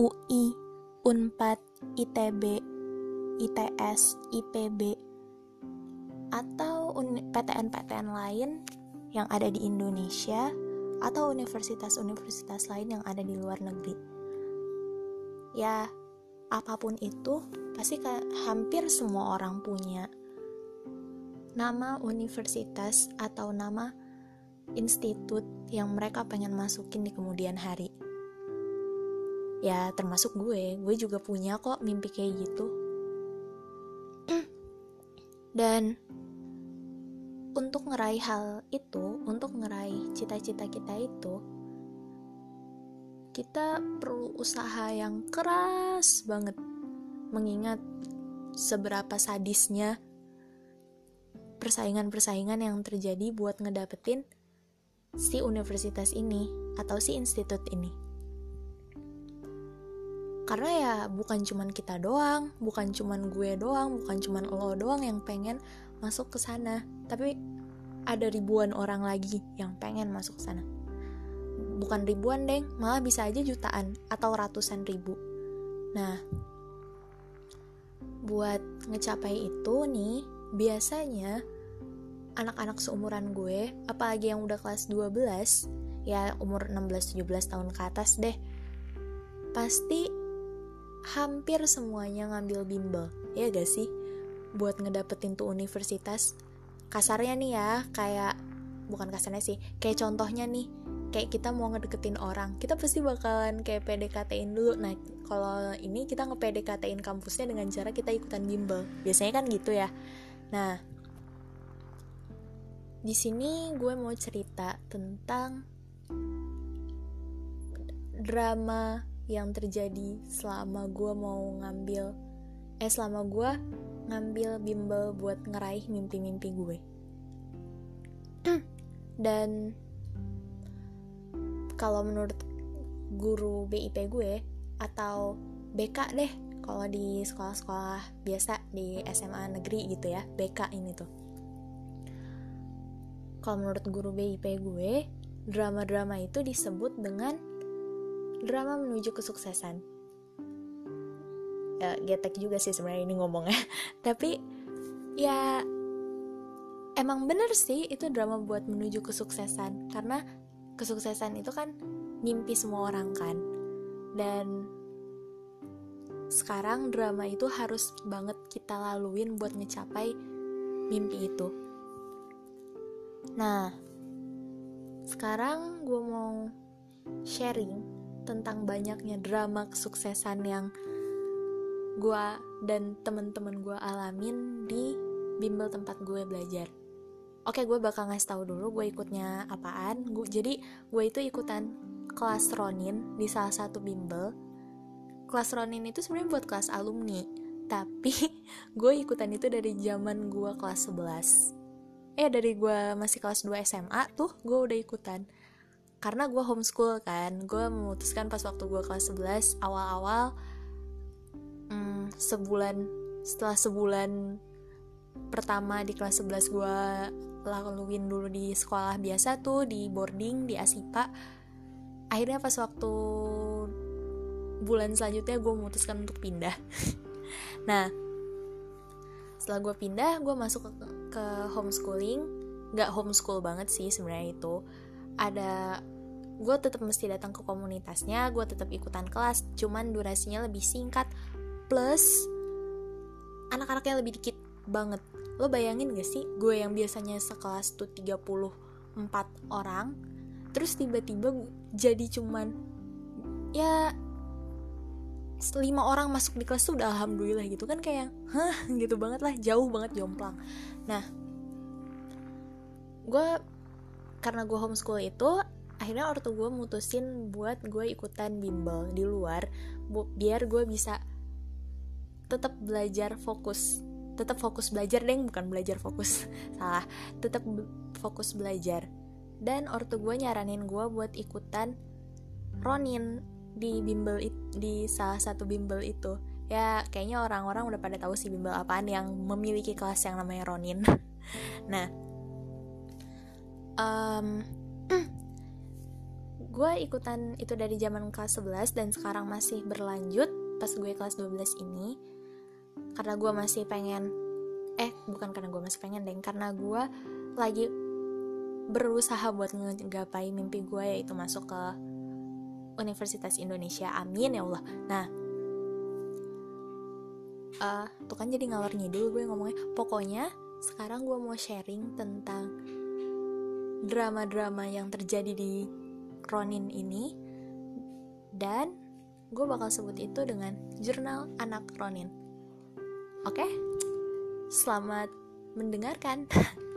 UI, UNPAD, ITB, ITS, IPB, atau PTN-PTN lain yang ada di Indonesia atau universitas-universitas lain yang ada di luar negeri. Ya, apa pun itu, pasti hampir semua orang punya nama universitas atau nama institut yang mereka pengen masukin di kemudian hari. Ya, termasuk gue, gue juga punya kok mimpi kayak gitu. Dan untuk ngeraih hal itu, untuk ngeraih cita-cita kita itu, kita perlu usaha yang keras banget. Mengingat seberapa sadisnya persaingan-persaingan yang terjadi buat ngedapetin si universitas ini atau si institut ini. Karena ya bukan cuman kita doang, bukan cuman gue doang, bukan cuman lo doang yang pengen masuk ke sana, tapi ada ribuan orang lagi yang pengen masuk ke sana. Bukan ribuan, deng, malah bisa aja jutaan atau ratusan ribu. Nah, buat ngecapai itu nih, biasanya anak-anak seumuran gue, apalagi yang udah kelas 12, ya umur 16-17 tahun ke atas deh, pasti hampir semuanya ngambil bimbel, ya gak sih? buat ngedapetin tuh universitas. Kasarnya nih ya kayak bukan kasarnya sih kayak contohnya nih kayak kita mau ngedeketin orang kita pasti bakalan kayak PDKT-in dulu. Nah kalau ini kita nge-PDKT-in kampusnya dengan cara kita ikutan bimbel. Biasanya kan gitu ya. Nah di sini gue mau cerita tentang drama yang terjadi selama gue mau ngambil eh selama gue ngambil bimbel buat ngeraih mimpi-mimpi gue. Dan kalau menurut guru BIP gue atau BK deh kalau di sekolah-sekolah biasa di SMA negeri gitu ya BK ini tuh kalau menurut guru BIP gue drama-drama itu disebut dengan drama menuju kesuksesan. Ya getek juga sih sebenarnya ini ngomongnya. Tapi ya emang bener sih itu drama buat menuju kesuksesan. Karena kesuksesan itu kan mimpi semua orang kan. Dan sekarang drama itu harus banget kita laluin buat ngecapai mimpi itu. Nah sekarang gue mau sharing tentang banyaknya drama kesuksesan yang gue dan temen-temen gue alamin di bimbel tempat gue belajar. Oke, gue bakal ngasih tahu dulu gue ikutnya apaan. Gue jadi gue itu ikutan kelas Ronin di salah satu bimbel. Kelas Ronin itu sebenarnya buat kelas alumni, tapi gue ikutan itu dari zaman gue kelas 11. Eh dari gue masih kelas 2 SMA tuh gue udah ikutan. Karena gue homeschool kan, gue memutuskan pas waktu gue kelas 11 awal-awal hmm, sebulan setelah sebulan pertama di kelas 11 gue laluin dulu di sekolah biasa tuh di boarding di Asipa akhirnya pas waktu bulan selanjutnya gue memutuskan untuk pindah. Nah setelah gue pindah gue masuk ke, ke homeschooling. Nggak homeschool banget sih sebenarnya itu ada gue tetap mesti datang ke komunitasnya gue tetap ikutan kelas cuman durasinya lebih singkat plus anak-anaknya lebih dikit banget. Lo bayangin gak sih gue yang biasanya sekelas tuh 34 orang terus tiba-tiba jadi cuman ya lima orang masuk di kelas tuh udah alhamdulillah gitu kan kayak hah? gitu banget lah jauh banget jomplang. Nah gue karena gue homeschool itu akhirnya ortu gue mutusin buat gue ikutan bimbel di luar bu biar gue bisa tetap belajar fokus. Tetap fokus belajar deng bukan belajar fokus. Salah. Tetap fokus belajar. Dan ortu gue nyaranin gue buat ikutan Ronin di bimbel di salah satu bimbel itu. Ya kayaknya orang-orang udah pada tahu sih bimbel apaan yang memiliki kelas yang namanya Ronin. Nah um, gue ikutan itu dari zaman kelas 11 dan sekarang masih berlanjut pas gue kelas 12 ini. Karena gue masih pengen eh bukan karena gue masih pengen deh karena gue lagi berusaha buat ngegapai mimpi gue yaitu masuk ke Universitas Indonesia. Amin ya Allah. Nah uh, tuh kan jadi ngalor ngidul gue ngomongnya. Pokoknya sekarang gue mau sharing tentang drama-drama yang terjadi di Ronin ini. Dan gue bakal sebut itu dengan jurnal anak Ronin. Oke? Okay? selamat mendengarkan